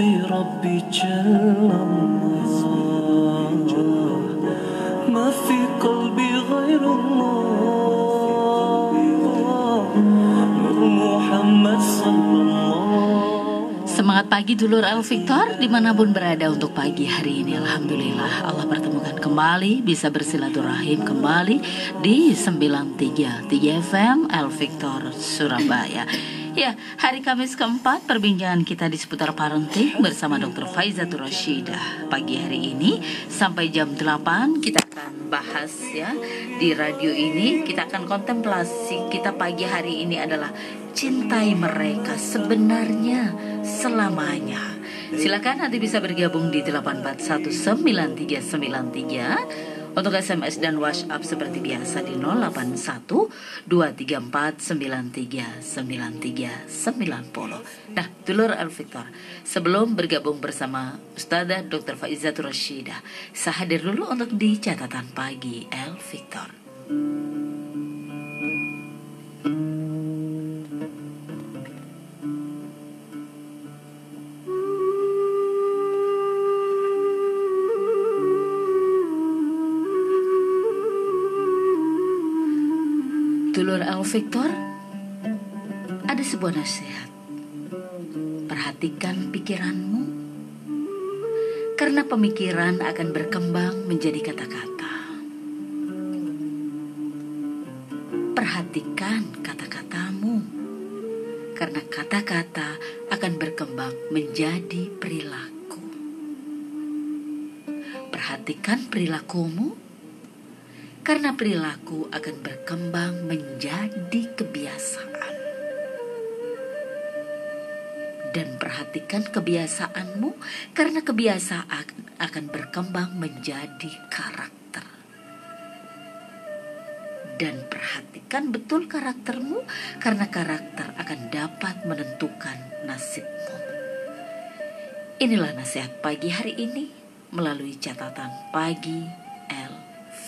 حسبي ربي جل الله ما في قلبي غير الله نور محمد صلى الله Semangat pagi dulur El Victor dimanapun berada untuk pagi hari ini Alhamdulillah Allah pertemukan kembali bisa bersilaturahim kembali di 93 FM El Victor Surabaya Ya, hari Kamis keempat perbincangan kita di seputar parenting bersama Dr. Faizatul Rashidah. Pagi hari ini sampai jam 8 kita akan bahas ya di radio ini kita akan kontemplasi kita pagi hari ini adalah cintai mereka sebenarnya selamanya. Silakan nanti bisa bergabung di 8419393 untuk SMS dan WhatsApp seperti biasa di 081 234 93 93 90. Nah, dulur Al Victor, sebelum bergabung bersama Ustazah Dr. Faizatul Rashidah, saya hadir dulu untuk di catatan pagi El Victor. Dulur El Victor, ada sebuah nasihat. Perhatikan pikiranmu, karena pemikiran akan berkembang menjadi kata-kata. Perhatikan kata-katamu, karena kata-kata akan berkembang menjadi perilaku. Perhatikan perilakumu, karena perilaku akan berkembang menjadi kebiasaan. Dan perhatikan kebiasaanmu, karena kebiasaan akan berkembang menjadi karakter. Dan perhatikan betul karaktermu, karena karakter akan dapat menentukan nasibmu. Inilah nasihat pagi hari ini melalui catatan pagi.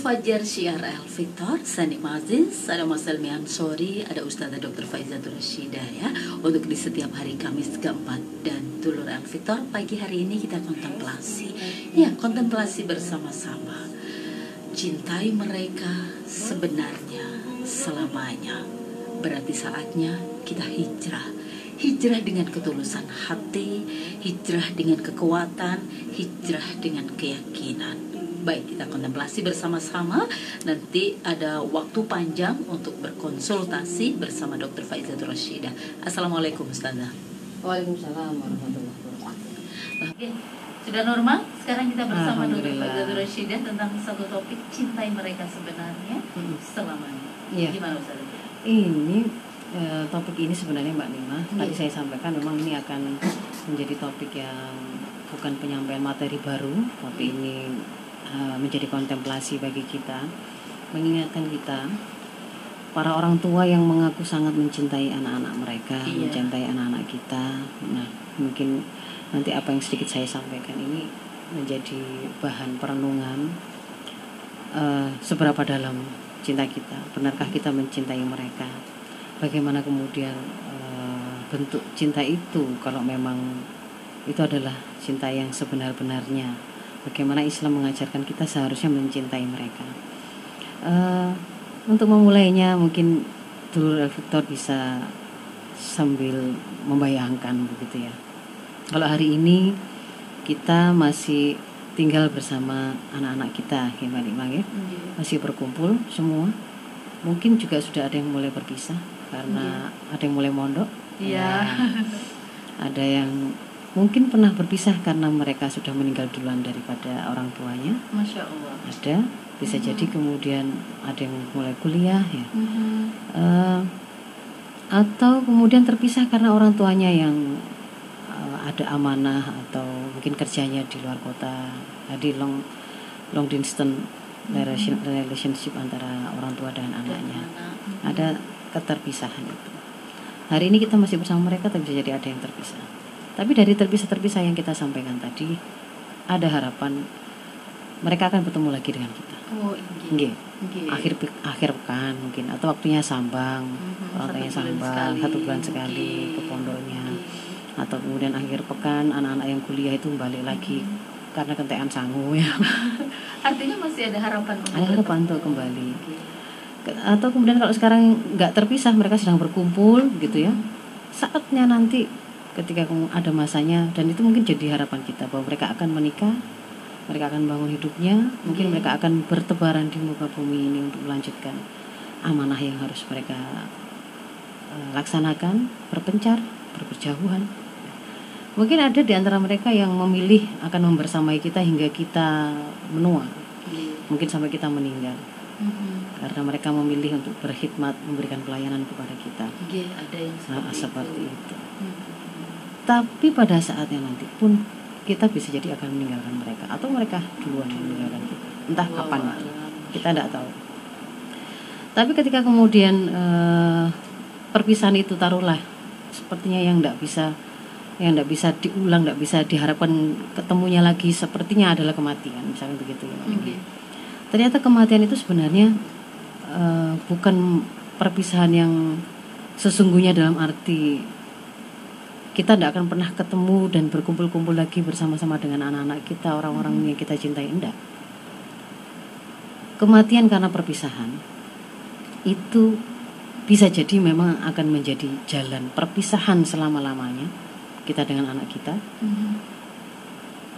Fajar Syiar El Victor, Sanik Maziz, ada Mas Elmi Ansori, ada Ustazah Dr. Faizatul Rashidah ya. Untuk di setiap hari Kamis keempat dan Dulur El Victor Pagi hari ini kita kontemplasi. Ya, kontemplasi bersama-sama. Cintai mereka sebenarnya selamanya. Berarti saatnya kita hijrah. Hijrah dengan ketulusan hati Hijrah dengan kekuatan Hijrah dengan keyakinan Baik, kita kontemplasi bersama-sama. Nanti ada waktu panjang untuk berkonsultasi bersama Dr. Faizatul Rashidah. Assalamualaikum Ustazah. Waalaikumsalam warahmatullahi wabarakatuh. Sudah normal? Sekarang kita bersama Dr. Faizatul Rashidah tentang satu topik cintai mereka sebenarnya Hmm. selamanya. Iya. Gimana Ustazah? Ini eh, topik ini sebenarnya Mbak Nima tadi Iya. saya sampaikan memang ini akan menjadi topik yang bukan penyampaian materi baru, tapi ini eh, menjadi kontemplasi bagi kita, mengingatkan kita para orang tua yang mengaku sangat mencintai anak-anak mereka, Iya. mencintai anak-anak kita. Nah, mungkin nanti apa yang sedikit saya sampaikan ini menjadi bahan perenungan eh, seberapa dalam cinta kita benarkah kita mencintai mereka bagaimana kemudian eh, bentuk cinta itu kalau memang itu adalah cinta yang sebenar-benarnya bagaimana Islam mengajarkan kita seharusnya mencintai mereka. Eh, untuk memulainya mungkin dulu Victor bisa sambil membayangkan begitu ya. Kalau hari ini kita masih tinggal bersama anak-anak kita ya Mbak ya. Masih berkumpul semua. Mungkin juga sudah ada yang mulai berpisah karena ada yang mulai mondok. Iya. Ya. ada yang mungkin pernah berpisah karena mereka sudah meninggal duluan daripada orang tuanya. Masya Allah. ada bisa jadi kemudian ada yang mulai kuliah ya. Mhm. Eh, atau kemudian terpisah karena orang tuanya yang uh, ada amanah atau mungkin kerjanya di luar kota jadi long long distance relation- relationship antara orang tua dan anaknya. ada keterpisahan itu. Hari ini kita masih bersama mereka tapi bisa jadi ada yang terpisah tapi dari terpisah-terpisah yang kita sampaikan tadi ada harapan mereka akan bertemu lagi dengan kita Oh, inggih. Nggih. Nggih. akhir akhir pekan mungkin atau waktunya sambang Mhm, orang bulan sambang sekali. satu bulan sekali ke pondoknya atau kemudian akhir pekan anak-anak yang kuliah itu balik lagi Mhm. karena kentean sangu ya Artinya masih ada harapan untuk Ada harapan untuk kembali. Atau kemudian kalau sekarang nggak terpisah mereka sedang berkumpul gitu ya saatnya nanti ketika ada masanya dan itu mungkin jadi harapan kita bahwa mereka akan menikah mereka akan bangun hidupnya mungkin Iya. mereka akan bertebaran di muka bumi ini untuk melanjutkan amanah yang harus mereka eh, laksanakan berpencar berjauhan mungkin ada di antara mereka yang memilih akan membersamai kita hingga kita menua Nggih. mungkin sampai kita meninggal Mhm. karena mereka memilih untuk berkhidmat memberikan pelayanan kepada kita Nggih, ada yang nah, seperti, seperti itu. itu. Tapi pada saatnya nanti pun kita bisa jadi akan meninggalkan mereka. Atau mereka duluan yang meninggalkan kita. Entah kapan. kita tidak tahu. Tapi ketika kemudian eh, perpisahan itu taruhlah sepertinya yang tidak bisa yang tidak bisa diulang tidak bisa diharapkan ketemunya lagi sepertinya adalah kematian. Misalnya begitu ya Nggih. ternyata kematian itu sebenarnya eh, bukan perpisahan yang sesungguhnya dalam arti kita tidak akan pernah ketemu dan berkumpul-kumpul lagi bersama-sama dengan anak-anak kita orang-orang yang kita cintai enggak kematian karena perpisahan itu bisa jadi memang akan menjadi jalan perpisahan selama-lamanya kita dengan anak kita Mhm.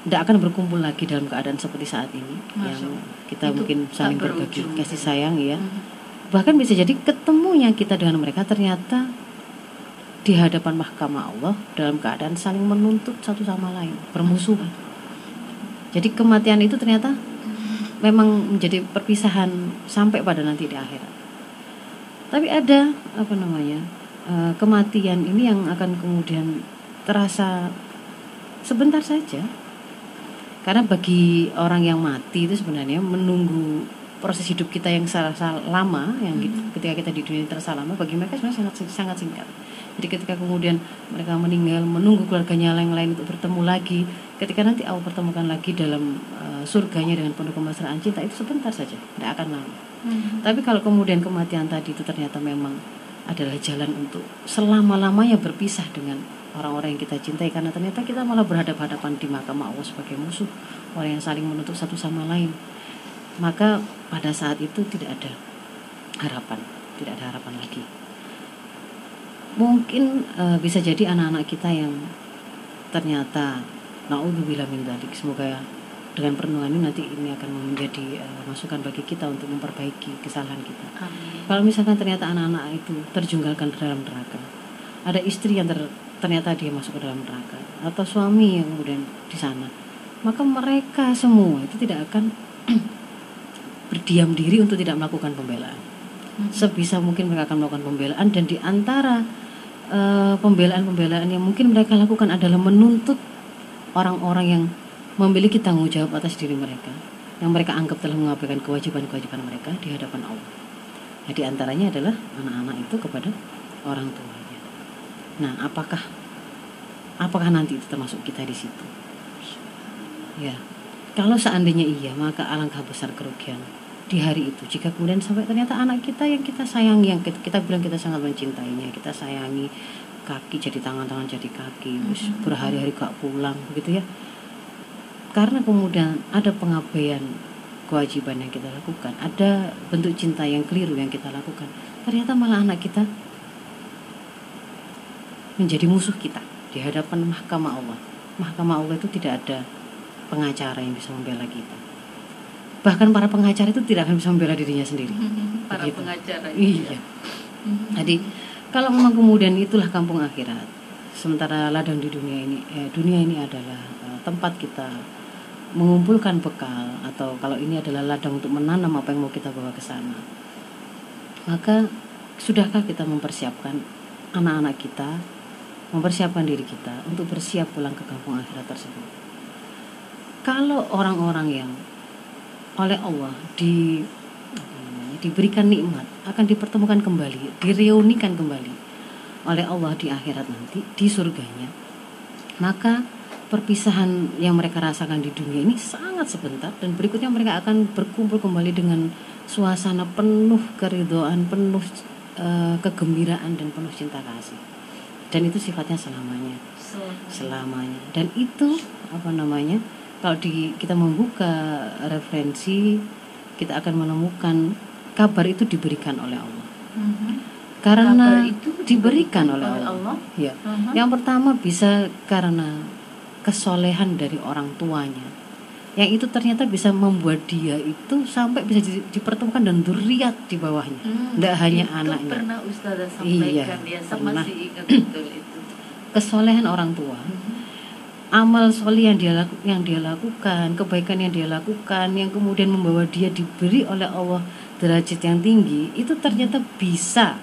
tidak akan berkumpul lagi dalam keadaan seperti saat ini yang Masuk. kita Itu mungkin saling berbagi berujung. kasih sayang ya Mhm. bahkan bisa jadi ketemunya kita dengan mereka ternyata di hadapan mahkamah Allah dalam keadaan saling menuntut satu sama lain bermusuhan jadi kematian itu ternyata memang menjadi perpisahan sampai pada nanti di akhirat. Tapi ada apa namanya eh, kematian ini yang akan kemudian terasa sebentar saja. Karena bagi orang yang mati itu sebenarnya menunggu proses hidup kita yang serasa lama yang Hmm. ketika kita di dunia ini terasa lama bagi mereka sebenarnya sangat sangat singkat jadi ketika kemudian mereka meninggal menunggu keluarganya yang lain untuk bertemu lagi ketika nanti Allah pertemukan lagi dalam eh, surganya dengan penuh kemesraan cinta itu sebentar saja tidak akan lama. Mhm. tapi kalau kemudian kematian tadi itu ternyata memang adalah jalan untuk selama-lamanya berpisah dengan orang-orang yang kita cintai karena ternyata kita malah berhadapan-hadapan di mahkamah Allah sebagai musuh orang yang saling menutup satu sama lain. Maka pada saat itu tidak ada harapan tidak ada harapan lagi mungkin eh, bisa jadi anak-anak kita yang ternyata naudzubillah min dzalik semoga dengan perenungan ini nanti ini akan menjadi eh, masukan bagi kita untuk memperbaiki kesalahan kita Amin. kalau misalkan ternyata anak-anak itu terjungkalkan ke dalam neraka ada istri yang ter- ternyata dia masuk ke dalam neraka atau suami yang kemudian di sana maka mereka semua itu tidak akan berdiam diri untuk tidak melakukan pembelaan Mhm. sebisa mungkin mereka akan melakukan pembelaan dan di antara eh, pembelaan-pembelaan yang mungkin mereka lakukan adalah menuntut orang-orang yang memiliki tanggung jawab atas diri mereka yang mereka anggap telah mengabaikan kewajiban-kewajiban mereka di hadapan Allah. Nah, di antaranya adalah anak-anak itu kepada orang tuanya. Nah, apakah apakah nanti itu termasuk kita di situ? Ya. Kalau seandainya iya, maka alangkah besar kerugian di hari itu. Jika kemudian sampai ternyata anak kita yang kita sayangi yang kita, kita bilang kita sangat mencintainya kita sayangi kaki jadi tangan tangan jadi kaki terus berhari-hari gak pulang begitu ya. Karena kemudian ada pengabaian kewajiban yang kita lakukan ada bentuk cinta yang keliru yang kita lakukan ternyata malah anak kita menjadi musuh kita di hadapan mahkamah Allah. Mahkamah Allah itu tidak ada pengacara yang bisa membela kita bahkan para pengacara itu tidak akan bisa membela dirinya sendiri Mhm. Para Begitu. pengacara. iya Mhm. jadi kalau memang kemudian itulah kampung akhirat sementara ladang di dunia ini eh, dunia ini adalah eh, tempat kita mengumpulkan bekal atau kalau ini adalah ladang untuk menanam apa yang mau kita bawa ke sana maka sudahkah kita mempersiapkan anak-anak kita mempersiapkan diri kita untuk bersiap pulang ke kampung akhirat tersebut. Kalau orang-orang yang oleh Allah di apa namanya, diberikan nikmat akan dipertemukan kembali, direunikan kembali oleh Allah di akhirat nanti di surganya, maka perpisahan yang mereka rasakan di dunia ini sangat sebentar dan berikutnya mereka akan berkumpul kembali dengan suasana penuh keridhaan, penuh eh, kegembiraan dan penuh cinta kasih. Dan itu sifatnya selamanya, selamanya. Dan itu apa namanya? Kalau di kita membuka referensi, kita akan menemukan kabar itu diberikan oleh Allah. Mhm. Karena Kabar itu diberikan oleh oleh Allah. Allah. Ya. Mhm. Yang pertama bisa karena kesolehan dari orang tuanya. Yang itu ternyata bisa membuat dia itu sampai bisa di- dipertemukan dan duriat di bawahnya. Hmm, Tidak hanya itu anaknya. pernah Ustazah Iya, sampaikan ya, saya pernah. masih ingat betul itu. Kesolehan orang tua. Amal soleh yang dia laku- yang dia lakukan, kebaikan yang dia lakukan, yang kemudian membawa dia diberi oleh Allah derajat yang tinggi, itu ternyata bisa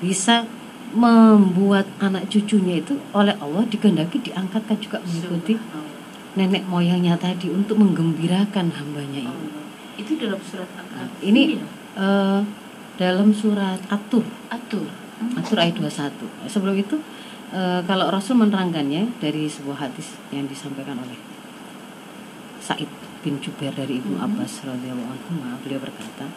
bisa membuat anak cucunya itu oleh Allah dikehendaki diangkatkan juga mengikuti nenek moyangnya tadi untuk menggembirakan hambanya ini. Allah. Itu dalam surat Nah, Al-Kahfi. ini eh, dalam surat Atur, atur. Atur ayat 21. Sebelum itu eh, kalau Rasul menerangkannya dari sebuah hadis yang disampaikan oleh Said bin Jubair dari Ibnu Mhm. Abbas radhiyallahu anhu, beliau berkata,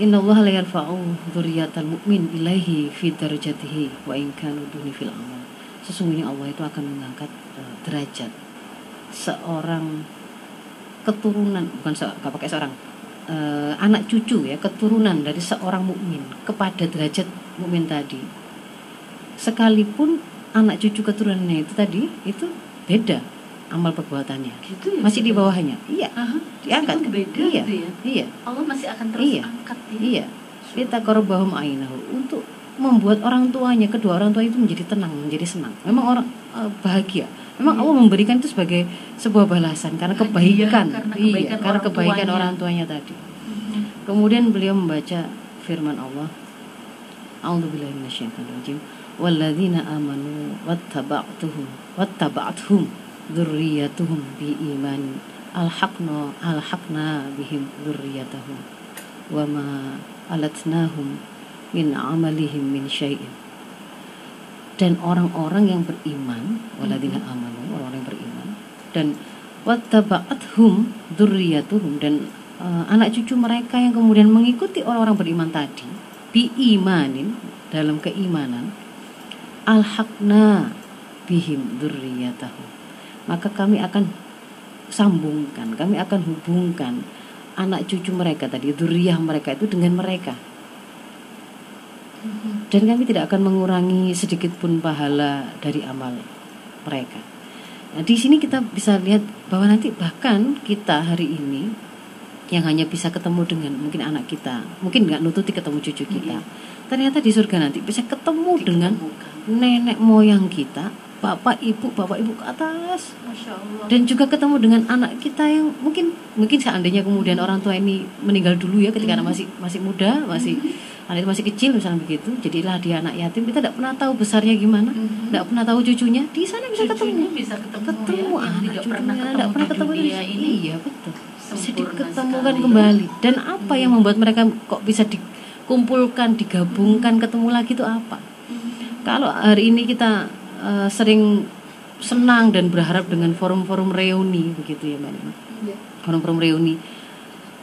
Inna Allah la yarfa'u dzurriyyatal mu'min ilaihi fi darajatihi wa in kanu duni fil amal. Sesungguhnya Allah itu akan mengangkat eh, derajat seorang keturunan bukan se, nggak pakai seorang eh, anak cucu ya keturunan dari seorang mukmin kepada derajat mukmin tadi sekalipun anak cucu keturunannya itu tadi itu beda amal perbuatannya Gitu ya. masih di bawahnya iya Aha. diangkat Itu beda iya gitu ya. iya Allah masih akan terus Iya. angkat ya. iya kita korbahum ainahu untuk membuat orang tuanya kedua orang tua itu menjadi tenang menjadi senang memang orang eh, bahagia memang Iya. Allah memberikan itu sebagai sebuah balasan karena kebaikan karena iya kebaikan karena orang kebaikan tuanya. orang tuanya tadi Mhm. kemudian beliau membaca firman Allah A'udzubillahi minasyaitonirrajim walladzina amanu wattaba'tuhum wattaba'thum dzurriyyatuhum biiman alhaqna alhaqna bihim dzurriyyatahum wama alatnahum min amalihim min syai'in dan orang-orang yang beriman walladzina amanu orang-orang yang beriman. Dan wattaba'athum dzurriyyatuhum dan eh, anak cucu mereka yang kemudian mengikuti orang-orang beriman tadi biimanin dalam keimanan alhaqna bihim dzurriyyatahum maka kami akan sambungkan kami akan hubungkan anak cucu mereka tadi dzurriyyah mereka itu dengan mereka Mhm. dan kami tidak akan mengurangi sedikit pun pahala dari amal mereka. Nah, di sini kita bisa lihat bahwa nanti bahkan kita hari ini yang hanya bisa ketemu dengan mungkin anak kita, mungkin nggak nututi ketemu cucu kita. Ternyata di surga nanti bisa ketemu dengan. Nenek moyang kita, bapak ibu, bapak ibu ke atas. Masya Allah. dan juga ketemu dengan anak kita yang mungkin mungkin seandainya kemudian orang tua ini meninggal dulu ya ketika anak masih masih muda masih anak itu masih kecil misalnya begitu jadilah dia anak yatim. Kita tidak pernah tahu besarnya gimana Mhm. tidak pernah tahu cucunya. Di sana bisa Cucunya ketemu. bisa ketemu, ketemu ya, yang anak tidak pernah ketemu tidak pernah di ketemu dunia di- ini. iya betul. Bisa diketemukan sekali. kembali. Dan apa yang membuat mereka kok bisa dikumpulkan digabungkan ketemu lagi itu apa kalau hari ini kita eh, sering senang dan berharap dengan forum-forum reuni begitu ya mbak Nima Iya. forum-forum reuni.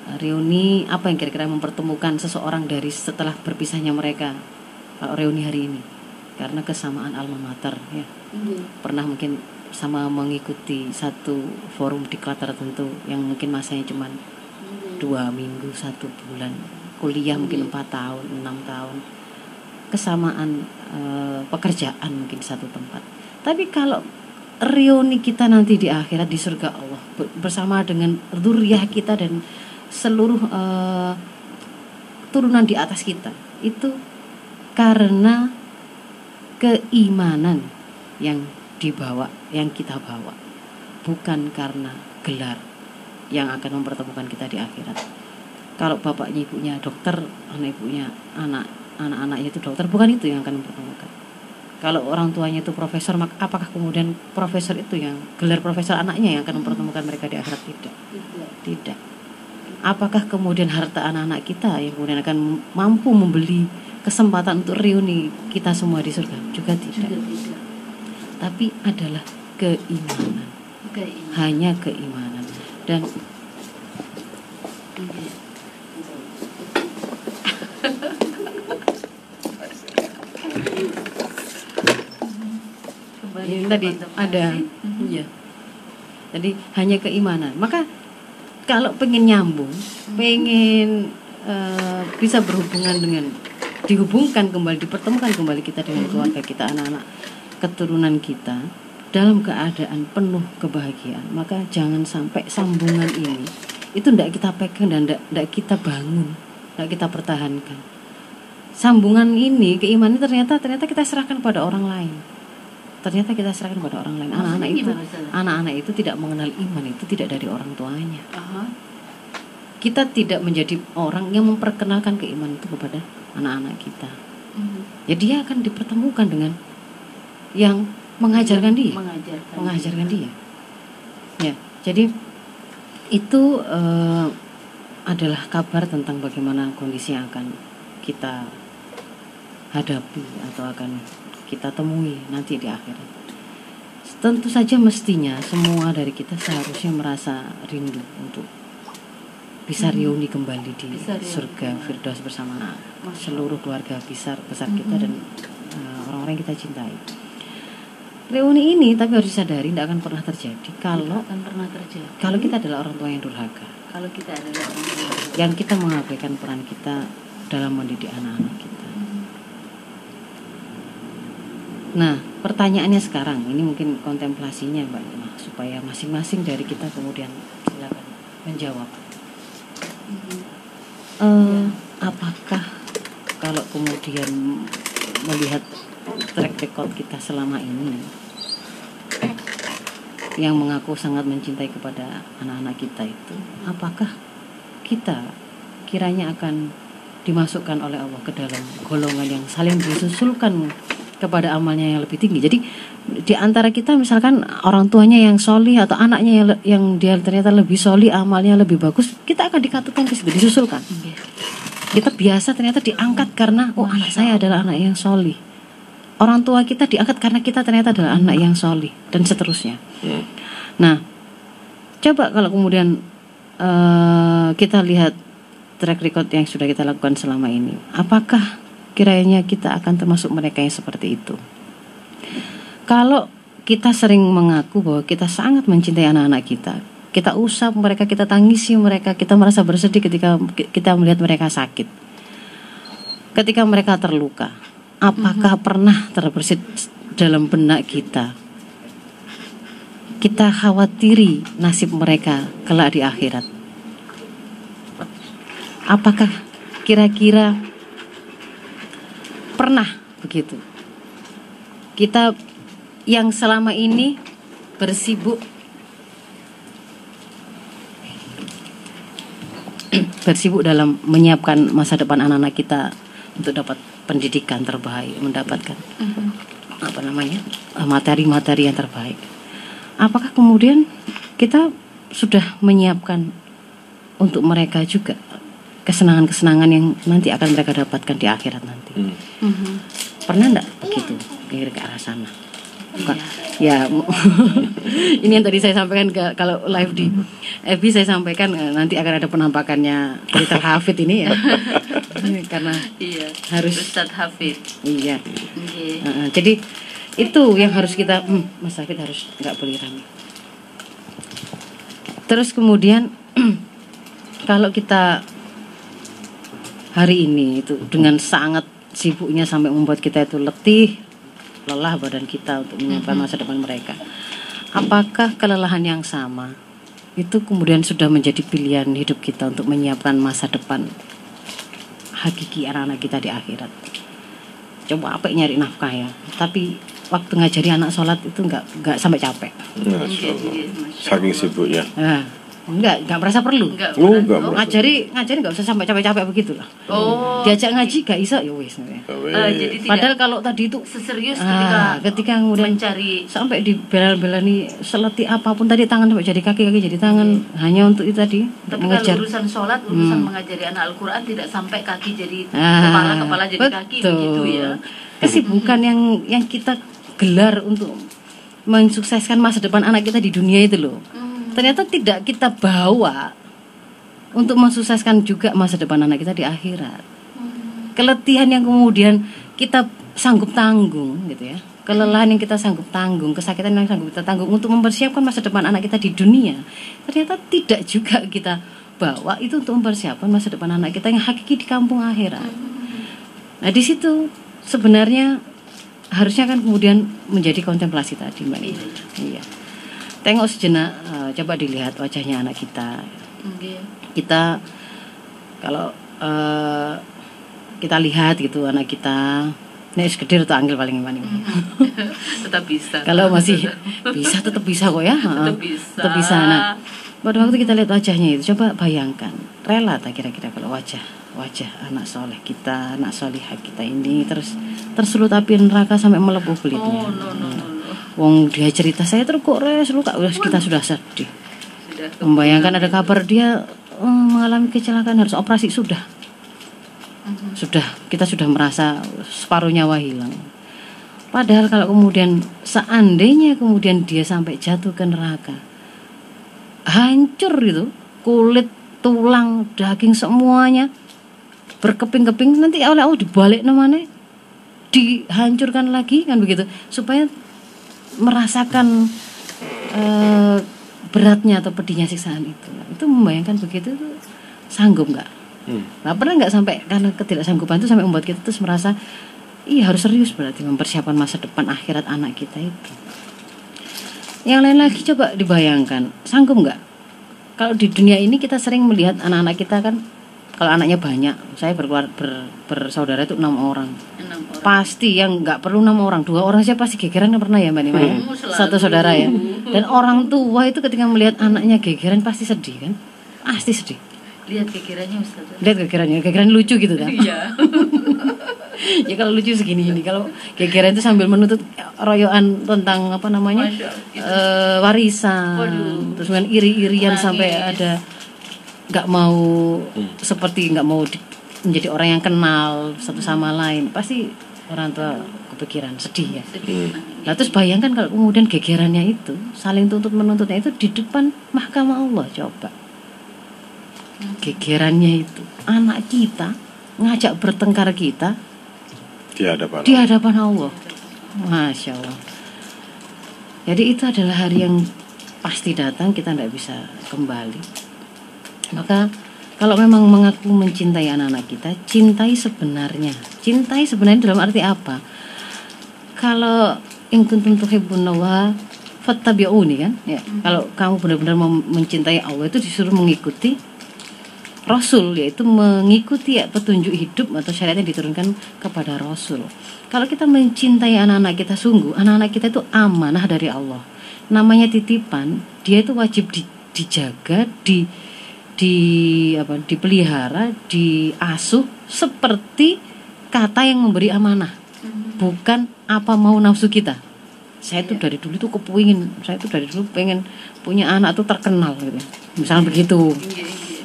Eh, reuni apa yang kira-kira mempertemukan seseorang dari setelah berpisahnya mereka kalau reuni hari ini? Karena kesamaan alma mater ya. Iya. pernah mungkin sama mengikuti satu forum diklat tertentu yang mungkin masanya cuma dua minggu satu bulan. Kuliah mungkin Iya. empat tahun enam tahun kesamaan eh, pekerjaan mungkin satu tempat. Tapi kalau reuni kita nanti di akhirat di surga Allah ber- bersama dengan zuriyah kita dan seluruh eh, turunan di atas kita itu karena keimanan yang dibawa yang kita bawa. Bukan karena gelar yang akan mempertemukan kita di akhirat. Kalau bapaknya ibunya dokter anak ibunya anak anak-anaknya itu dokter bukan itu yang akan mempertemukan kalau orang tuanya itu profesor maka apakah kemudian profesor itu yang gelar profesor anaknya yang akan mempertemukan mereka di akhirat tidak Tidak. apakah kemudian harta anak-anak kita yang kemudian akan mampu membeli kesempatan untuk reuni kita semua di surga juga tidak Juga tidak. tapi adalah keimanan Keinginan. hanya keimanan dan Oke. Kembali ini tadi ada. Mhm. iya. Jadi hanya keimanan. Maka kalau pengen nyambung pengen eh, bisa berhubungan dengan dihubungkan kembali dipertemukan kembali kita dengan keluarga kita anak-anak keturunan kita dalam keadaan penuh kebahagiaan maka jangan sampai sambungan ini itu tidak kita pegang dan tidak kita bangun tidak kita pertahankan sambungan ini keimanan ternyata ternyata kita serahkan pada orang lain. Ternyata kita serahkan pada orang lain. Anak-anak itu anak-anak itu tidak mengenal iman itu tidak dari orang tuanya. Aha. kita tidak menjadi orang yang memperkenalkan keimanan itu kepada anak-anak kita. Mhm. ya dia akan dipertemukan dengan yang mengajarkan dia. Mengajarkan. mengajarkan dia. Ya jadi itu eh, adalah kabar tentang bagaimana kondisi yang akan kita hadapi atau akan kita temui nanti di akhirat tentu saja mestinya semua dari kita seharusnya merasa rindu untuk bisa reuni kembali di surga. Firdaus bersama seluruh keluarga besar besar kita Mhm. dan uh, orang-orang yang kita cintai. Reuni ini tapi harus disadari tidak akan pernah terjadi kalau akan pernah terjadi. kalau kita adalah orang tua yang durhaka, kalau kita adalah orang tua. yang kita mengabaikan peran kita dalam mendidik anak-anak kita. Nah, pertanyaannya sekarang ini mungkin kontemplasinya Mbak Lina, supaya masing-masing dari kita kemudian silakan menjawab. Mhm. Eh, apakah kalau kemudian melihat track record kita selama ini yang mengaku sangat mencintai kepada anak-anak kita itu, apakah kita kiranya akan dimasukkan oleh Allah ke dalam golongan yang saling disusulkan kepada amalnya yang lebih tinggi. Jadi di antara kita misalkan orang tuanya yang soli atau anaknya yang, yang dia ternyata lebih soli amalnya lebih bagus, kita akan dikatakan ke situ, disusulkan. Kita biasa ternyata diangkat karena oh anak saya adalah anak yang soli. Orang tua kita diangkat karena kita ternyata adalah anak yang soli dan seterusnya. Nah, coba kalau kemudian eh, kita lihat track record yang sudah kita lakukan selama ini, apakah kiranya kita akan termasuk mereka yang seperti itu? Kalau kita sering mengaku bahwa kita sangat mencintai anak-anak kita, kita usap mereka, kita tangisi mereka, kita merasa bersedih ketika kita melihat mereka sakit, ketika mereka terluka, apakah pernah terbersit dalam benak kita kita khawatiri nasib mereka kelak di akhirat. Apakah kira-kira pernah begitu? Kita yang selama ini bersibuk bersibuk dalam menyiapkan masa depan anak-anak kita untuk dapat pendidikan terbaik, mendapatkan apa namanya eh, materi-materi yang terbaik. Apakah kemudian kita sudah menyiapkan untuk mereka juga kesenangan-kesenangan yang nanti akan mereka dapatkan di akhirat nanti? Hmm. Mhm. Pernah enggak begitu kira ke arah sana? Bukan. Ya, ini yang tadi saya sampaikan ke, kalau live di FB saya sampaikan eh, nanti akan ada penampakannya cerita Hafid ini ya, karena Iya. Harus- Ustadz Hafid. iya. Oke. Heeh, jadi itu yang harus kita, hmm, Mas Hafid harus nggak boleh rame. Terus kemudian kalau kita hari ini itu dengan sangat sibuknya sampai membuat kita itu letih, lelah badan kita untuk menyiapkan masa depan mereka. Apakah kelelahan yang sama itu kemudian sudah menjadi pilihan hidup kita untuk menyiapkan masa depan hakiki anak-anak kita di akhirat? Coba apa nyari nafkah ya, tapi waktu ngajari anak sholat itu nggak nggak sampai capek. Saking Allah. sibuknya. Nah, enggak enggak merasa perlu. Enggak. Oh, enggak Oh, ngajari ngajari nggak usah sampai capek-capek begitu lah. Oh. diajak ngaji gak bisa ya wis Eh, jadi tidak padahal kalau tadi itu seserius ketika ah, ketika kemudian mencari. sampai di nih seleti apa pun tadi tangan sampai jadi kaki kaki jadi tangan hanya untuk itu tadi untuk Tapi mengejar. kalau urusan sholat, urusan mengajari anak Al-Quran tidak sampai kaki jadi Ah, kepala kepala jadi kaki begitu ya. kesibukan yang yang kita gelar untuk mensukseskan masa depan anak kita di dunia itu loh. Hmm. Ternyata tidak kita bawa untuk mensukseskan juga masa depan anak kita di akhirat. Keletihan yang kemudian kita sanggup tanggung gitu ya. Kelelahan yang kita sanggup tanggung kesakitan yang sanggup kita tanggung untuk mempersiapkan masa depan anak kita di dunia ternyata tidak juga kita bawa itu untuk mempersiapkan masa depan anak kita yang hakiki di kampung akhirat. Nah di situ sebenarnya harusnya kan kemudian menjadi kontemplasi tadi mbak Nina. iya tengok sejenak eh, coba dilihat wajahnya anak kita Oke. kita kalau eh, kita lihat gitu anak kita ini gede atau anggil paling gimana Tetap bisa. kalau masih bisa tetap bisa kok ya Tetap bisa. tetap bisa nah pada waktu kita lihat wajahnya itu coba bayangkan rela tak kira-kira kalau wajah wajah anak soleh kita anak solihah kita ini terus tersulut api neraka sampai melepuh kulitnya Oh no no no no. Wong dia cerita saya terus kok res lu kak udah kita sudah sedih. Membayangkan ada kabar dia eh, mengalami kecelakaan harus operasi sudah. Sudah kita sudah merasa separuh nyawa hilang. Padahal kalau kemudian seandainya kemudian dia sampai jatuh ke neraka hancur itu kulit tulang daging semuanya berkeping-keping nanti oleh Allah dibalik namanya dihancurkan lagi kan begitu. Supaya merasakan eh, beratnya atau pedihnya siksaan itu itu membayangkan begitu itu sanggup nggak Hmm. Nah, pernah nggak sampai karena ketidaksanggupan itu sampai membuat kita terus merasa iya harus serius berarti mempersiapkan masa depan akhirat anak kita itu. Yang lain lagi coba dibayangkan, sanggup nggak? Kalau di dunia ini kita sering melihat anak-anak kita kan kalau anaknya banyak, saya berkeluar ber, bersaudara itu enam orang. Enam orang. Pasti yang nggak perlu enam orang, dua orang saja pasti gegeran yang pernah ya mbak Nima ya? Hmm. Satu saudara ya. Dan orang tua itu ketika melihat anaknya gegeran pasti sedih kan? Pasti sedih. Lihat kekirannya Ustaz. Lihat gegerannya, gegeran lucu gitu kan? Iya. ya kalau lucu segini ini kalau gegeran itu sambil menuntut royoan tentang apa namanya Masya gitu. eh, warisan Waduh. terus iri-irian sampai ada nggak mau seperti nggak mau di- menjadi orang yang kenal satu sama lain pasti orang tua kepikiran sedih ya Sedih. Nah terus bayangkan kalau kemudian gegerannya itu saling tuntut menuntutnya itu di depan mahkamah Allah coba. Gegerannya itu anak kita ngajak bertengkar kita di hadapan di hadapan Allah. Masya Allah. Jadi itu adalah hari yang pasti datang kita tidak bisa kembali. Maka kalau memang mengaku mencintai anak-anak kita, cintai sebenarnya. Cintai sebenarnya dalam arti apa? Kalau in kuntum tuhibbuna wa fattabi'uni kan? Ya. Kalau kamu benar-benar mencintai Allah itu disuruh mengikuti Rasul yaitu mengikuti ya, petunjuk hidup atau syariat yang diturunkan kepada Rasul. Kalau kita mencintai anak-anak kita sungguh, anak-anak kita itu amanah dari Allah. Namanya titipan, dia itu wajib di- dijaga, di di apa dipelihara, diasuh seperti kata yang memberi amanah. Bukan apa mau nafsu kita. Saya tuh dari dulu tuh kepingin, saya tuh dari dulu pengen punya anak tuh terkenal gitu. Misalnya begitu Iya, iya.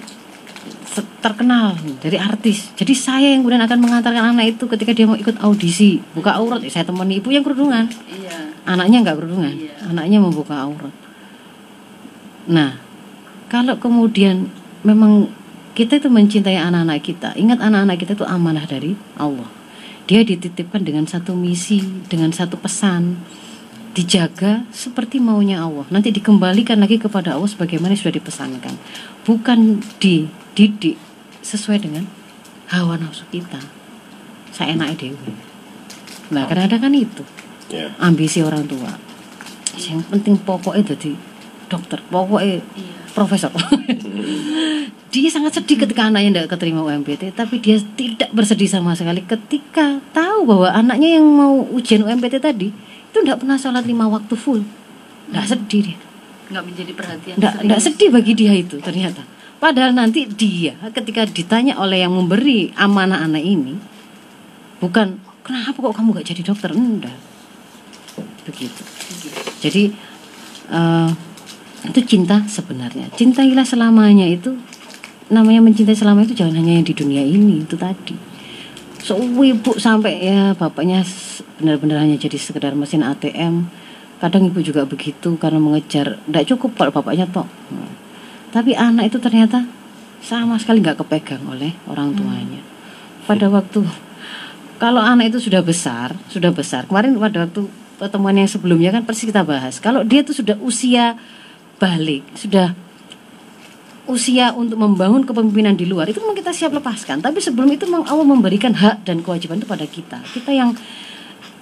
se- terkenal dari artis. Jadi saya yang kemudian akan mengantarkan anak itu ketika dia mau ikut audisi, buka aurat, ya saya temani ibu yang kerudungan. Iya. Anaknya nggak kerudungan, Iya. anaknya membuka aurat. Nah, kalau kemudian memang kita itu mencintai anak-anak kita, ingat anak-anak kita itu amanah dari Allah. Dia dititipkan dengan satu misi, dengan satu pesan, dijaga seperti maunya Allah. Nanti dikembalikan lagi kepada Allah sebagaimana sudah dipesankan. Bukan dididik sesuai dengan hawa nafsu kita. Saya enak dewi. Nah, kadang-kadang kan itu ya ambisi orang tua. Yang penting pokoknya jadi dokter, pokoknya Iya. profesor. dia sangat sedih ketika anaknya tidak keterima UMPT, tapi dia tidak bersedih sama sekali ketika tahu bahwa anaknya yang mau ujian UMPT tadi itu tidak pernah sholat lima waktu full, tidak sedih dia. nggak menjadi perhatian Nggak, nggak sedih bagi dia itu ternyata. Padahal nanti dia ketika ditanya oleh yang memberi amanah anak ini, bukan kenapa kok kamu gak jadi dokter? Enggak. Begitu. Jadi eh, itu cinta sebenarnya. Cintailah selamanya itu namanya mencintai selama itu jangan hanya yang di dunia ini itu tadi. So ibu sampai ya bapaknya benar-benar hanya jadi sekedar mesin ATM. Kadang ibu juga begitu karena mengejar. Tidak cukup kalau bapaknya tok. Nah, Tapi anak itu ternyata sama sekali nggak kepegang oleh orang tuanya. Pada waktu kalau anak itu sudah besar, sudah besar. Kemarin pada waktu pertemuan yang sebelumnya kan persis kita bahas. Kalau dia itu sudah usia balik, sudah usia untuk membangun kepemimpinan di luar itu memang kita siap lepaskan. Tapi sebelum itu memang Allah memberikan hak dan kewajiban itu pada kita. Kita yang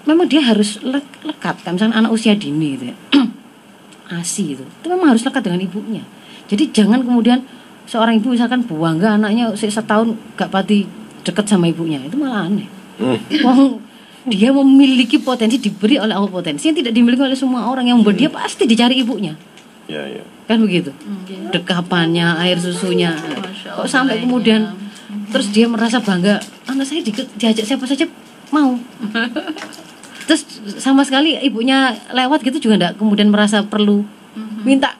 memang dia harus le- lekat. Kan misalnya anak usia dini gitu ya. ASI itu, itu memang harus lekat dengan ibunya. Jadi jangan kemudian seorang ibu misalkan bangga anaknya usia setahun gak pati deket sama ibunya itu malah aneh. Wong dia memiliki potensi diberi oleh Allah potensi yang tidak dimiliki oleh semua orang yang membuat dia pasti dicari ibunya Ya, ya. kan begitu? Dekapannya air susunya. Kok sampai baiknya. kemudian terus dia merasa bangga anak saya di, diajak siapa saja mau. Terus sama sekali ibunya lewat gitu juga enggak kemudian merasa perlu minta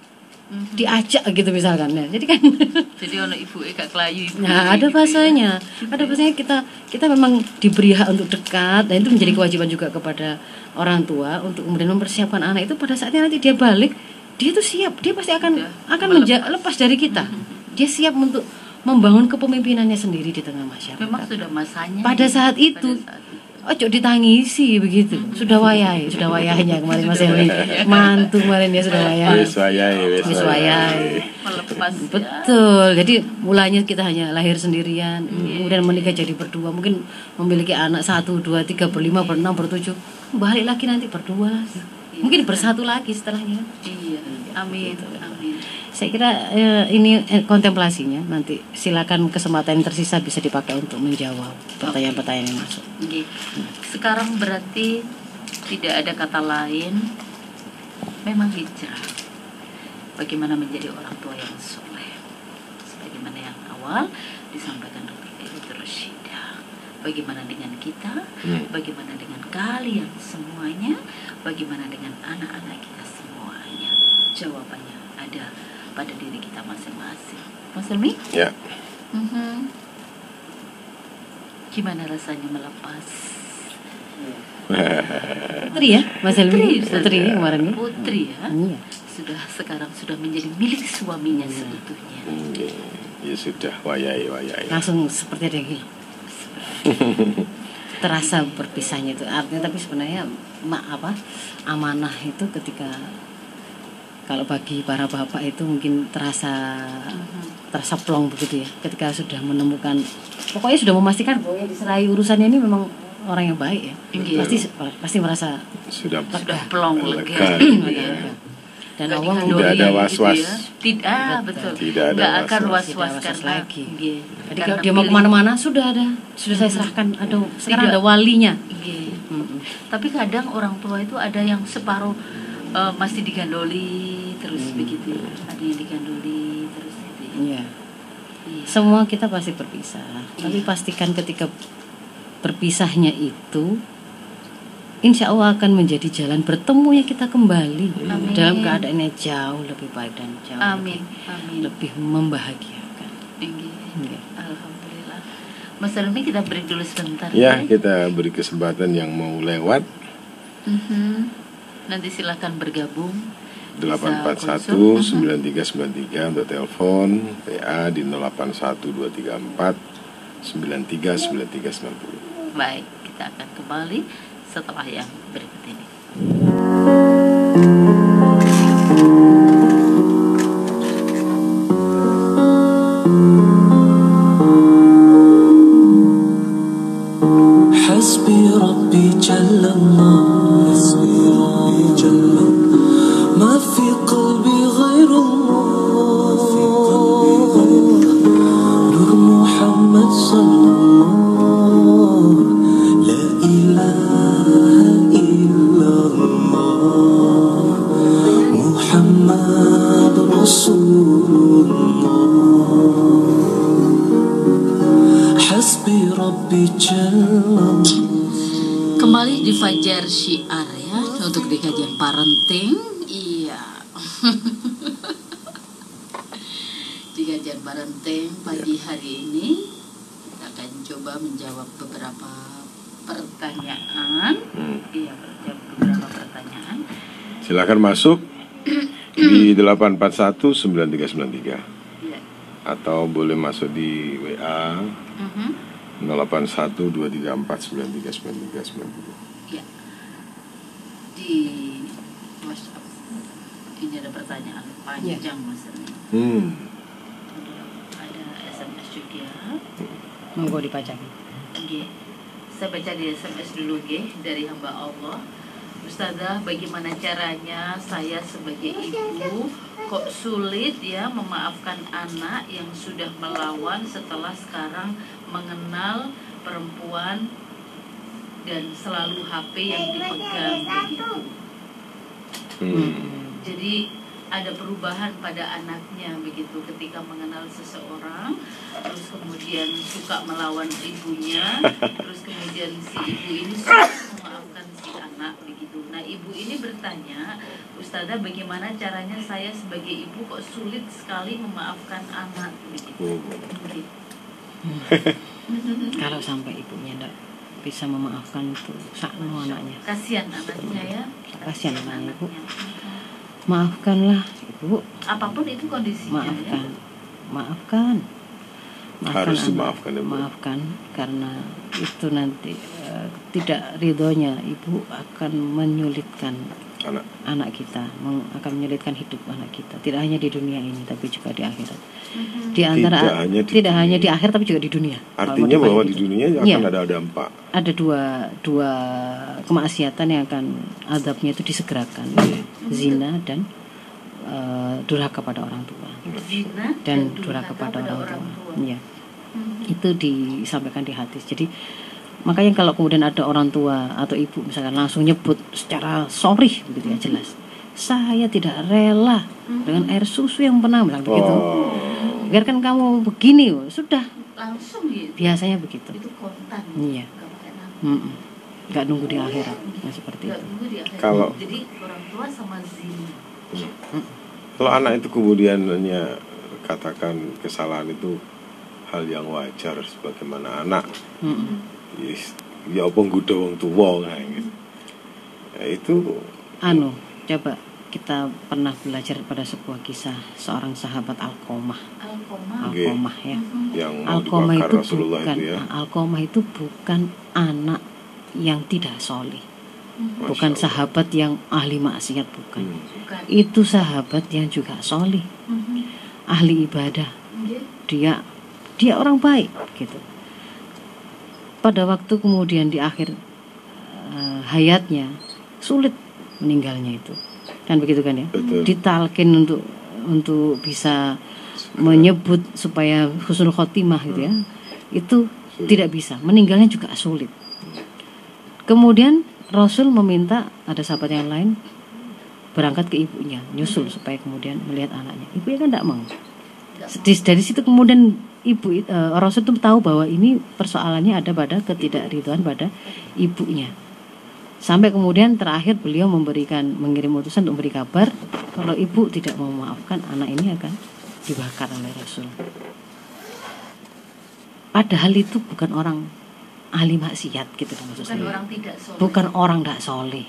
diajak gitu misalkan ya. Jadi kan Jadi ono ibu gak kelayu ibu. Nah, ada bahasanya. Ada bahasanya kita kita memang diberi hak untuk dekat. Dan itu menjadi kewajiban juga kepada orang tua untuk kemudian mempersiapkan anak itu pada saatnya nanti dia balik, dia tuh siap, dia pasti akan Udah, akan menja- lepas dari kita. Dia siap untuk membangun kepemimpinannya sendiri di tengah masyarakat. Memang sudah masanya. Pada saat itu, Pada saat itu. Ojo ditangisi begitu. Sudah wayai, sudah wayahnya kemarin Mas Elwi. Mantu kemarin ya sudah wayai. Wis wayai, wis wayai. ya. Betul. Jadi mulanya kita hanya lahir sendirian, kemudian menikah jadi berdua. Mungkin memiliki anak satu, dua, tiga, berlima, berenam, bertujuh. Balik lagi nanti berdua lagi. Mungkin bersatu lagi setelahnya. Iya. Amin. Amin. Saya kira eh, ini eh, kontemplasinya. Nanti silakan kesempatan yang tersisa bisa dipakai untuk menjawab pertanyaan-pertanyaan yang masuk. Oke. Sekarang berarti tidak ada kata lain. Memang hijrah. Bagaimana menjadi orang tua yang soleh. Sebagaimana yang awal disampaikan Dr. Rashidah. Bagaimana dengan kita? Hmm. Bagaimana dengan kalian semuanya? Bagaimana dengan anak-anak kita semuanya? Jawabannya ada pada diri kita masing-masing. Mas Helmi? Ya. Mhm. Gimana rasanya melepas? Putri ya, Mas Helmi. Putri, Putri ya kemarin ya. Putri ya. Iya. Sudah sekarang sudah menjadi milik suaminya Iya. seutuhnya. Oke. Ya sudah, wayai, wayai. Langsung seperti ada yang. terasa berpisahnya itu artinya tapi sebenarnya mak apa amanah itu ketika kalau bagi para bapak itu mungkin terasa terasa plong begitu ya ketika sudah menemukan pokoknya sudah memastikan bahwa yang diserahi urusannya ini memang orang yang baik ya Iya. pasti pasti merasa Sudah Sudah pelong lega. lega. gitu ya. dan Allah dikandori Tidak ada gitu was-was. ya. Tidak, ah, betul. Tidak ada Nggak akan was-was. lagi. Iya. jadi kalau dia mau ke mana-mana sudah ada sudah saya serahkan ada sekarang Tidak. ada walinya Iya. Mm-mm. Tapi kadang orang tua itu ada yang separuh eh, masih digandoli terus Hmm. begitu. ya. Ada yang digandoli terus gitu ya. Iya. Iya. Semua kita pasti berpisah, tapi pastikan ketika berpisahnya itu, insya Allah akan menjadi jalan bertemunya kita kembali Amin. dalam keadaan yang jauh lebih baik dan jauh Amin. lebih, Amin. lebih membahagiakan. Iya. Iya. Alhamdulillah. Mas Helmi kita break dulu sebentar Ya, kita beri kesempatan yang mau lewat Mhm. Nanti silakan bergabung. Bisa 841 konsul. 9393 untuk telepon PA di 081234 939390. Baik, kita akan kembali setelah yang berikut ini. Beberapa pertanyaan. Hmm. Iya, beberapa pertanyaan. Silakan masuk di 841 9393 Iya. atau boleh masuk di WA Mhm. 081 234 9393 93. Ya. Di WhatsApp ini ada pertanyaan panjang Mas Erni. Hmm. Ada SMS juga. Monggo dipajang. Saya baca di SMS dulu G dari hamba Allah. Ustazah, bagaimana caranya saya sebagai ibu kok sulit ya memaafkan anak yang sudah melawan setelah sekarang mengenal perempuan dan selalu HP yang dipegang begitu. Hmm. Jadi ada perubahan pada anaknya begitu ketika mengenal seseorang, terus kemudian suka melawan ibunya, terus kemudian si ibu ini suka memaafkan si anak begitu. Nah ibu ini bertanya, Ustazah bagaimana caranya saya sebagai ibu kok sulit sekali memaafkan anak begitu. Begitu. Kalau sampai ibunya tidak bisa memaafkan itu sakno anaknya. Kasihan anaknya ya. Kasihan anaknya, Bu. Maafkanlah ibu, Apa pun itu kondisinya maafkan, ya. maafkan. Harus anak. dimaafkan ya, Bu. Maafkan karena itu nanti eh, tidak ridhonya ibu akan menyulitkan Anak. anak kita, meng- akan menyulitkan hidup anak kita. Tidak hanya di dunia ini tapi juga di akhirat. Mhm. Di antara Tidak hanya di tidak dunia. hanya di akhir tapi juga di dunia. Artinya bahwa di dunia akan Iya. ada dampak. ada dua dua kemaksiatan yang akan adabnya itu disegerakan zina dan eh, durhaka pada orang tua Zina dan durhaka pada orang tua ya Mhm. itu disampaikan di hadis jadi makanya kalau kemudian ada orang tua atau ibu misalkan langsung nyebut secara sorry begitu ya jelas. Saya tidak rela dengan air susu yang pernah bilang begitu. Oh. biarkan kamu begini sudah. Langsung gitu. Biasanya begitu. Itu kontan. Iya. Nggak nunggu di akhirat. Ya seperti Nggak itu. nunggu di akhir. Kalau- jadi orang tua sama zina. Kalau anak itu kemudian hanya katakan kesalahan itu hal yang wajar sebagaimana anak. Mm-mm. Yes, ya apa nggoda wong tuwa kayak gitu. Ya, itu Anu, coba kita pernah belajar pada sebuah kisah seorang sahabat Alkomah. alkoma Oke. Alkomah ya. yang Alkomah itu Rasulullah bukan itu ya. Alkomah itu bukan anak yang tidak soleh, Masya bukan Allah. sahabat yang ahli maksiat bukan. Hmm. bukan Itu sahabat yang juga soleh, Mhm. ahli ibadah. Nggih. Dia dia orang baik gitu. Pada waktu kemudian di akhir eh, hayatnya sulit meninggalnya itu. Kan begitu kan ya? Betul. ditalkin untuk untuk bisa menyebut supaya husnul khotimah gitu ya. Itu Sulit. tidak bisa. Meninggalnya juga sulit. Kemudian Rasul meminta ada sahabat yang lain berangkat ke ibunya nyusul supaya kemudian melihat anaknya. Ibunya kan tidak mau. Dari situ kemudian ibu eh, Rasul itu tahu bahwa ini persoalannya ada pada ketidakridhoan pada ibunya. Sampai kemudian terakhir beliau memberikan mengirim utusan untuk memberi kabar kalau ibu tidak mau memaafkan anak ini akan dibakar oleh Rasul. Padahal itu bukan orang ahli maksiat gitu loh maksud bukan saya. orang tidak soleh. Bukan orang tidak soleh.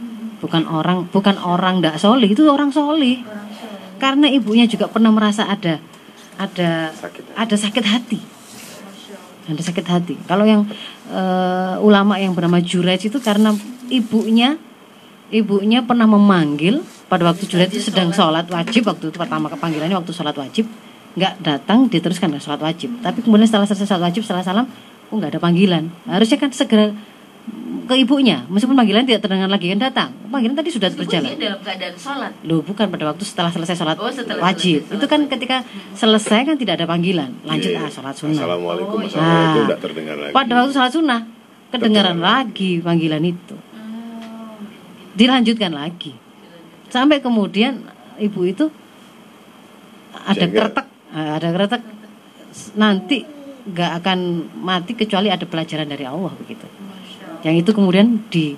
Mhm. bukan orang bukan orang tidak soleh itu orang soleh. Orang soleh. Karena ibunya juga pernah merasa ada ada Sakit hati. ada sakit hati. Ada sakit hati. Kalau yang eh, ulama yang bernama Juraj itu karena ibunya ibunya pernah memanggil pada waktu Juraj itu sedang sholat wajib waktu itu pertama kepanggilannya waktu sholat wajib nggak datang diteruskan ke sholat wajib. Tapi kemudian setelah selesai sholat wajib setelah salam oh nggak ada panggilan. Harusnya kan segera ke ibunya. Meskipun panggilan tidak terdengar lagi kan datang. Panggilan tadi sudah Ibu berjalan. dia dalam keadaan sholat. Loh bukan pada waktu setelah selesai sholat Oh, setelah wajib. selesai Itu kan ketika selesai kan tidak ada panggilan. Lanjut Iya. ah sholat sunnah. Assalamualaikum Oh, iya. Assalamualaikum Ah. tidak terdengar lagi. Pada waktu sholat sunnah Kedengaran lagi panggilan itu. Oh. Dilanjutkan lagi. Sampai kemudian ibu itu ada Sehingga- kretek eh, ada kretek. S- nanti nggak akan mati kecuali ada pelajaran dari Allah begitu yang itu kemudian di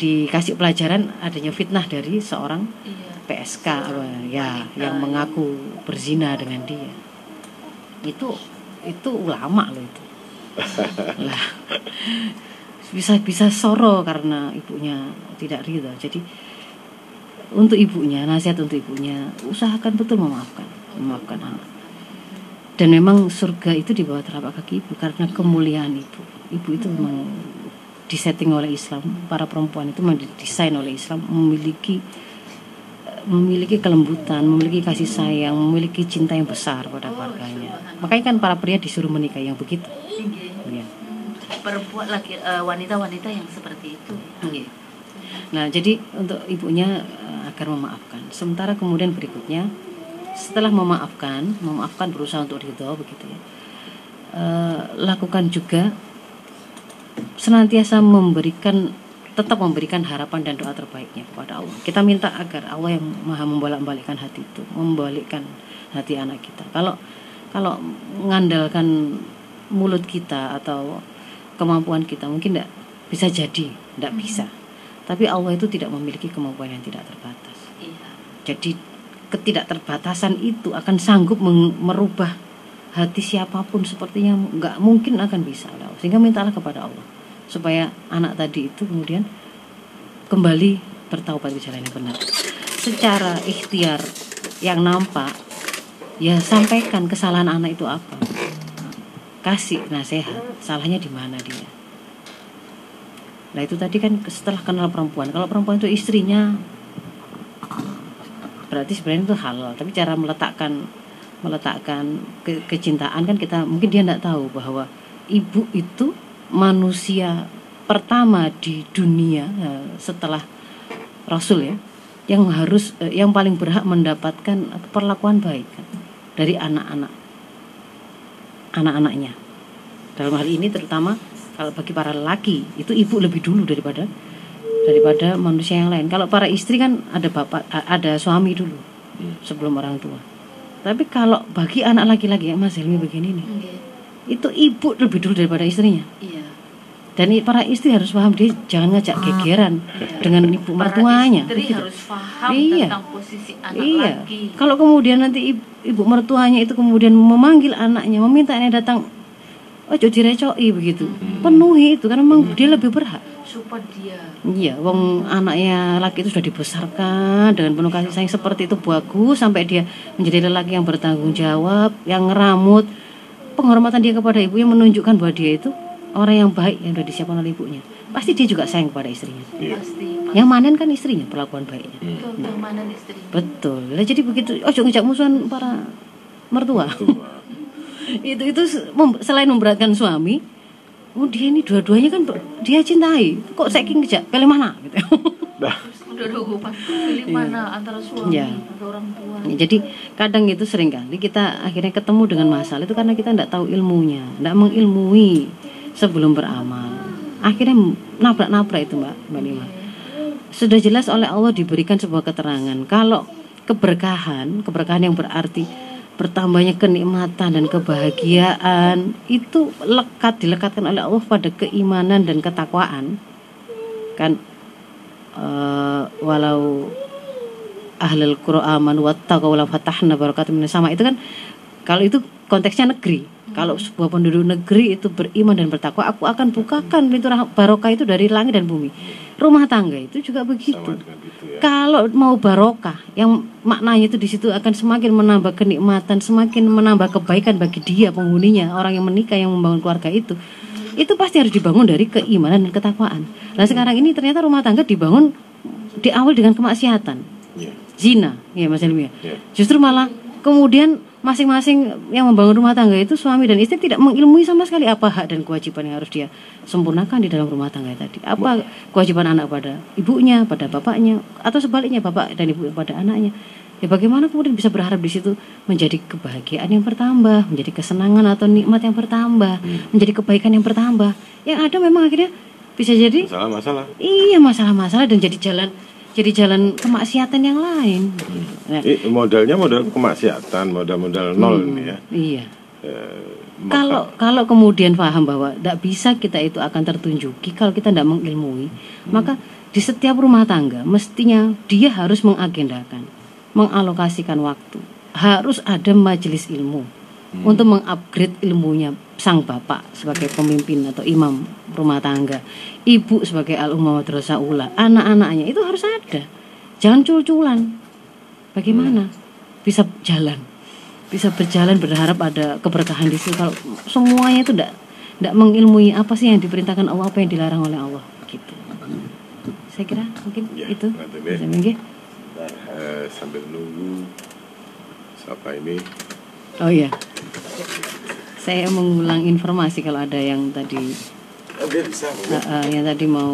dikasih pelajaran adanya fitnah dari seorang Iya. PSK apa, ya yang mengaku berzina dengan dia. Itu itu ulama loh itu. Lah bisa bisa soro karena ibunya tidak ridho. Jadi untuk ibunya nasihat untuk ibunya usahakan betul memaafkan memaafkan anak. Dan memang surga itu di bawah telapak kaki ibu karena kemuliaan ibu. Ibu itu memang disetting oleh Islam para perempuan itu didesain oleh Islam memiliki memiliki kelembutan, memiliki kasih sayang, memiliki cinta yang besar pada keluarganya. Makanya kan para pria disuruh menikah yang begitu. Ya. Perempuan laki eh, wanita-wanita yang seperti itu. Iya. Nah, jadi untuk ibunya eh, agar memaafkan. Sementara kemudian berikutnya setelah memaafkan, memaafkan berusaha untuk ridho begitu ya. eh, lakukan juga senantiasa memberikan tetap memberikan harapan dan doa terbaiknya kepada Allah. Kita minta agar Allah yang Maha membolak-balikkan hati itu, membalikkan hati anak kita. Kalau kalau mengandalkan mulut kita atau kemampuan kita mungkin tidak bisa jadi, tidak bisa. Tapi Allah itu tidak memiliki kemampuan yang tidak terbatas. Iya. Jadi ketidakterbatasan itu akan sanggup merubah hati siapa pun sepertinya nggak mungkin akan bisa. Sehingga mintalah kepada Allah supaya anak tadi itu kemudian kembali bertaubat ke jalan yang benar. Secara ikhtiar yang nampak ya sampaikan kesalahan anak itu apa. Kasih nasihat, salahnya di mana dia. Nah itu tadi kan setelah kenal perempuan. Kalau perempuan itu istrinya berarti sebenarnya itu halal tapi cara meletakkan meletakkan ke- kecintaan kan kita mungkin dia tidak tahu bahwa ibu itu manusia pertama di dunia eh, setelah Rasul ya yang harus eh, yang paling berhak mendapatkan perlakuan baik kan, dari anak-anak anak-anaknya dalam hal ini terutama kalau bagi para lelaki itu ibu lebih dulu daripada daripada manusia yang lain. Kalau para istri kan ada bapak, a- ada suami dulu sebelum orang tua. Tapi kalau bagi anak laki-laki yang Mas Helmi begini nih, Iya. itu ibu lebih dulu daripada istrinya. Iya. Dan para istri harus paham dia jangan ngajak gegeran dengan ibu Para mertuanya. istri begitu. harus paham Iya. tentang posisi anak Iya. laki. Kalau kemudian nanti ibu, ibu mertuanya itu kemudian memanggil anaknya, meminta anaknya datang, oh jadi direcoi begitu. Penuhi itu karena memang dia lebih berhak. Support dia. Iya, wong anaknya laki itu sudah dibesarkan dengan penuh kasih sayang seperti itu bagus sampai dia menjadi lelaki yang bertanggung jawab, yang ngeramut. Penghormatan dia kepada ibu yang menunjukkan bahwa dia itu orang yang baik yang sudah disiapkan oleh ibunya. Pasti dia juga sayang kepada istrinya. Iya. Pasti. Yang manen kan istrinya perlakuan baiknya. Itu yang mana istri? Betul. Lah jadi begitu ojo ngejak musuhan para mertua. Tuh, itu itu selain memberatkan suami, oh dia ini dua-duanya kan dia cintai. Kok saya ngejak pilih mana gitu. Nah, Udah ada hubungan pilih mana antara suami Iya. atau orang tua. Ya, Jadi kadang itu sering kali kita akhirnya ketemu dengan masalah itu karena kita tidak tahu ilmunya, tidak mengilmui sebelum beramal. Akhirnya nabrak-nabrak itu mbak, mbak Nima. Sudah jelas oleh Allah diberikan sebuah keterangan kalau keberkahan, keberkahan yang berarti bertambahnya kenikmatan dan kebahagiaan itu lekat dilekatkan oleh Allah pada keimanan dan ketakwaan. Kan eh, walau ahlul qura aman wattaqaw la fatahna barakatun minas sama itu kan kalau itu konteksnya negeri kalau sebuah penduduk negeri itu beriman dan bertakwa aku akan bukakan pintu barokah itu dari langit dan bumi rumah tangga itu juga begitu ya. kalau mau barokah yang maknanya itu di situ akan semakin menambah kenikmatan semakin menambah kebaikan bagi dia penghuninya orang yang menikah yang membangun keluarga itu itu pasti harus dibangun dari keimanan dan ketakwaan nah sekarang ini ternyata rumah tangga dibangun di awal dengan kemaksiatan Iya. zina ya Mas Helmi ya. Iya. Justru malah kemudian masing-masing yang membangun rumah tangga itu suami dan istri tidak mengilmui sama sekali apa hak dan kewajiban yang harus dia sempurnakan di dalam rumah tangga tadi. Apa kewajiban anak pada ibunya, pada bapaknya, atau sebaliknya bapak dan ibu pada anaknya. Ya bagaimana kemudian bisa berharap di situ menjadi kebahagiaan yang bertambah, menjadi kesenangan atau nikmat yang bertambah, menjadi kebaikan yang bertambah. Yang ada memang akhirnya bisa jadi Masalah-masalah. Iya masalah-masalah dan jadi jalan jadi jalan kemaksiatan yang lain. Nah, Eh, modalnya modal kemaksiatan, modal-modal nol ini ya. iya. Eh, maka- Kalau kalau kemudian paham bahwa tidak bisa kita itu akan tertunjuki kalau kita tidak mengilmui, maka di setiap rumah tangga mestinya dia harus mengagendakan, mengalokasikan waktu. Harus ada majelis ilmu untuk mengupgrade ilmunya sang bapak sebagai pemimpin atau imam rumah tangga, ibu sebagai al umma ula, anak-anaknya itu harus ada. Jangan cul-culan. Bagaimana bisa jalan? bisa berjalan berharap ada keberkahan di situ kalau semuanya itu tidak tidak mengilmui apa sih yang diperintahkan Allah apa yang dilarang oleh Allah gitu saya kira mungkin Ya, itu. Bisa, Minggi? Eh, sambil nunggu siapa ini oh iya. Saya mengulang informasi kalau ada yang tadi. Oke bisa eh, eh, yang tadi mau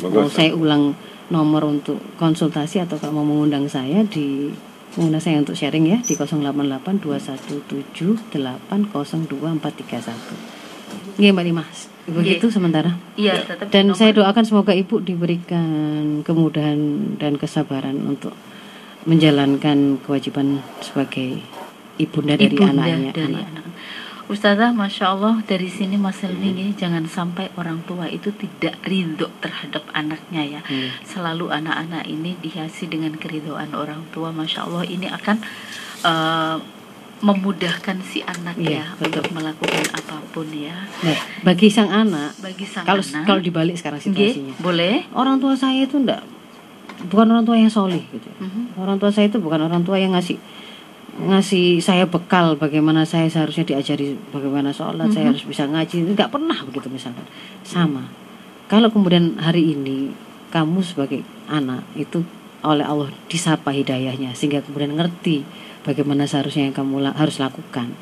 Monggo, mau saya ulang nomor untuk konsultasi atau kalau mau mengundang saya di mengundang saya untuk sharing ya di 088 217 802 Iya Mbak Dimas begitu sementara. Iya, tetap dan nomor- saya doakan semoga ibu diberikan kemudahan dan kesabaran untuk menjalankan kewajiban sebagai ibunda dari Ibunda anaknya dari anak. anak. Ustazah, masya Allah dari sini Mas Helmi ya, jangan sampai orang tua itu tidak ridho terhadap anaknya ya. Hmm. Selalu anak-anak ini dihiasi dengan keridhaan orang tua, masya Allah ini akan eh, memudahkan si anak ya betul. untuk melakukan apa pun ya. Nah, bagi sang anak Bagi sang kalau anak, kalau dibalik sekarang situasinya boleh. orang tua saya itu enggak bukan orang tua yang solih gitu. Mhm. orang tua saya itu bukan orang tua yang ngasih ngasih saya bekal bagaimana saya seharusnya diajari bagaimana sholat saya harus bisa ngaji. Nggak pernah begitu misalkan. Sama. Kalau kemudian hari ini kamu sebagai anak itu oleh Allah disapa hidayahnya sehingga kemudian ngerti bagaimana seharusnya yang kamu la- harus lakukan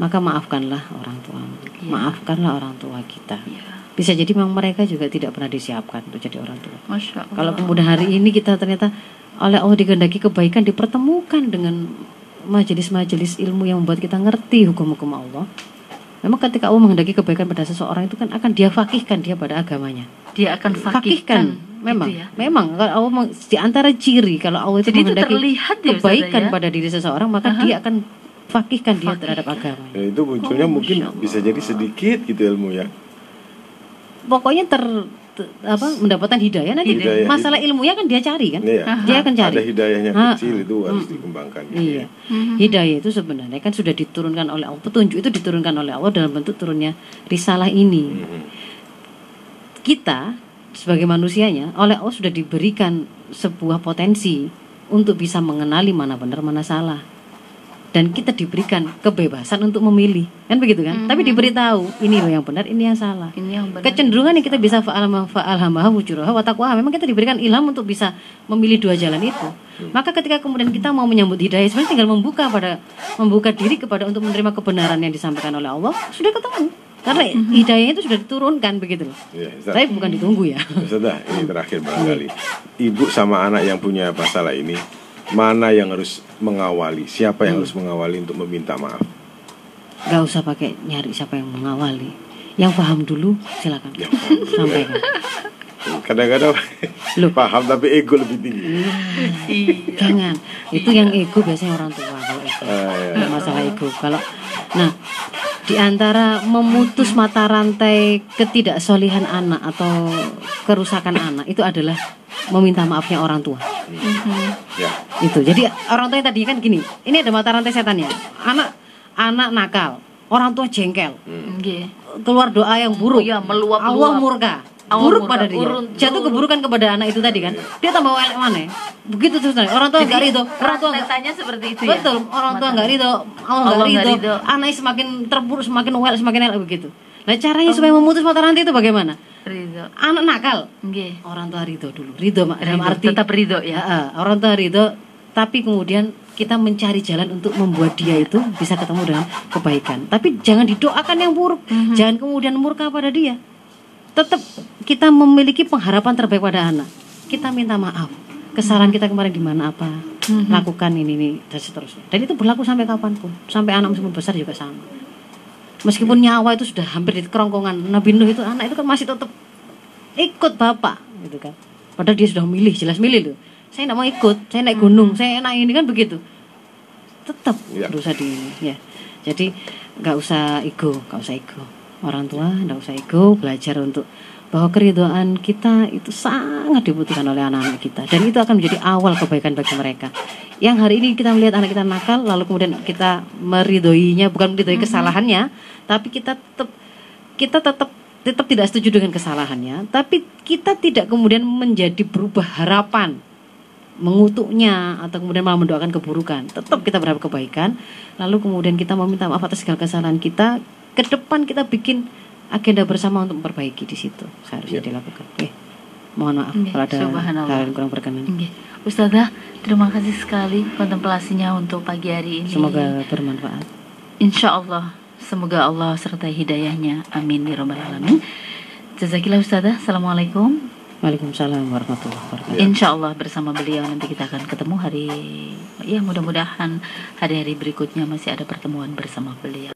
maka maafkanlah orang tua. Iya. maafkanlah orang tua kita. Ya, bisa jadi memang mereka juga tidak pernah disiapkan untuk jadi orang tua masya Allah. kalau kemudian hari ini kita ternyata oleh Allah dikehendaki kebaikan dipertemukan dengan majelis-majelis ilmu yang membuat kita ngerti hukum-hukum Allah. Memang ketika Allah menghendaki kebaikan pada seseorang itu kan akan dia fakihkan dia pada agamanya. dia akan fakihkan, Fakihkan, memang, gitu ya. memang kalau Allah meng- di antara ciri kalau Allah itu Jadi itu menghendaki terlihat ya, kebaikan ya? pada diri seseorang maka dia akan fakihkan dia terhadap agamanya. Ya, itu munculnya Oh, mungkin bisa jadi sedikit gitu ilmu ya Pokoknya ter, te- apa mendapatkan hidayah nanti Hidayah. masalah ilmunya kan dia cari kan. Iya. Dia akan cari. ada hidayahnya Ah, kecil itu harus dikembangkan Iya. Hidayah itu sebenarnya kan sudah diturunkan oleh Allah. Petunjuk itu diturunkan oleh Allah dalam bentuk turunnya risalah ini. Mhm. Kita sebagai manusianya oleh Allah sudah diberikan sebuah potensi untuk bisa mengenali mana benar mana salah. Dan kita diberikan kebebasan untuk memilih. Kan begitu kan? Tapi diberitahu ini loh yang benar, ini yang salah. Ini yang benar. Kecenderungan yang kita bisa fa'al fa'al hamaha wujuraha wa taqwaha. Memang kita diberikan ilham untuk bisa memilih dua jalan itu. Maka ketika kemudian kita mau menyambut hidayah sebenarnya tinggal membuka pada membuka diri kepada untuk menerima kebenaran yang disampaikan oleh Allah sudah ketemu. Karena hidayah itu sudah diturunkan begitu loh. Iya, Ustaz. Tapi bukan ditunggu ya. Sudah, ini terakhir barangkali. Ibu sama anak yang punya masalah ini, mana yang harus mengawali? Siapa yang harus mengawali untuk meminta maaf? Gak usah pakai nyari siapa yang mengawali. Yang paham dulu silakan Yang paham. sampaikan. Kadang-kadang Loh. paham tapi ego lebih tinggi. Iya. Jangan. Itu yang ego biasanya orang tua kalau itu. Ah, ya. Masalah ego. Kalau nah di antara memutus mata rantai ketidaksolihan anak atau kerusakan anak itu adalah meminta maafnya orang tua. Ya. Itu. Jadi orang tua yang tadi kan gini, ini ada mata rantai setannya. Anak anak nakal, orang tua jengkel, Nggih. keluar doa yang buruk. Oh iya, meluap-luap. Allah murka. Allah buruk murka, pada dia. urun- Jatuh keburukan kepada anak itu tadi kan. Dia tambah elek mana? Begitu terus. Orang tua enggak ridho, orang tua nggak- seperti itu ya. Betul, orang tua nggak ridho, Allah nggak nggak ridho, anaknya semakin terpuruk, semakin well, semakin elek begitu. Nah caranya supaya memutus mata rantai itu bagaimana? Ridho. Anak nakal, Nggih. orang tua ridho dulu, ridho mak dalam arti tetap ridho ya. Ya, ah, orang tua ridho, tapi kemudian kita mencari jalan untuk membuat dia itu bisa ketemu dengan kebaikan. Tapi jangan didoakan yang buruk, Mhm. jangan kemudian murka pada dia. Tetap kita memiliki pengharapan terbaik pada anak. Kita minta maaf. Kesalahan kita kemarin di mana apa? Mhm. Lakukan ini ini dan seterusnya. Dan itu berlaku sampai kapan pun. Sampai anak meskipun besar juga sama. Meskipun nyawa itu sudah hampir di kerongkongan Nabi Nuh itu anak itu kan masih tetap ikut bapak gitu kan padahal dia sudah milih jelas milih loh saya tidak mau ikut saya naik gunung saya naik ini kan begitu tetap Ya. berusaha di ini ya jadi nggak usah ego nggak usah ego orang tua nggak usah ego belajar untuk bahwa keridoan kita itu sangat dibutuhkan oleh anak-anak kita. Dan itu akan menjadi awal kebaikan bagi mereka. Yang hari ini kita melihat anak kita nakal lalu kemudian kita meridoinya bukan meridoi kesalahannya tapi kita tetap kita tetap tetap tidak setuju dengan kesalahannya tapi kita tidak kemudian menjadi berubah harapan mengutuknya atau kemudian malah mendoakan keburukan. Tetap kita berharap kebaikan lalu kemudian kita meminta maaf atas segala kesalahan kita ke depan kita bikin agenda bersama untuk memperbaiki di situ seharusnya dilakukan oke mohon maaf Nggih, kalau ada hal yang kurang berkenan Nggih. Ustazah, terima kasih sekali kontemplasinya untuk pagi hari ini. semoga bermanfaat Insya Allah, semoga Allah sertai hidayahnya. Amin ya robbal alamin. Jazakillah Ustazah. Assalamualaikum. Waalaikumsalam warahmatullahi wabarakatuh Insya Allah bersama beliau nanti kita akan ketemu hari ya mudah-mudahan hari-hari berikutnya masih ada pertemuan bersama beliau.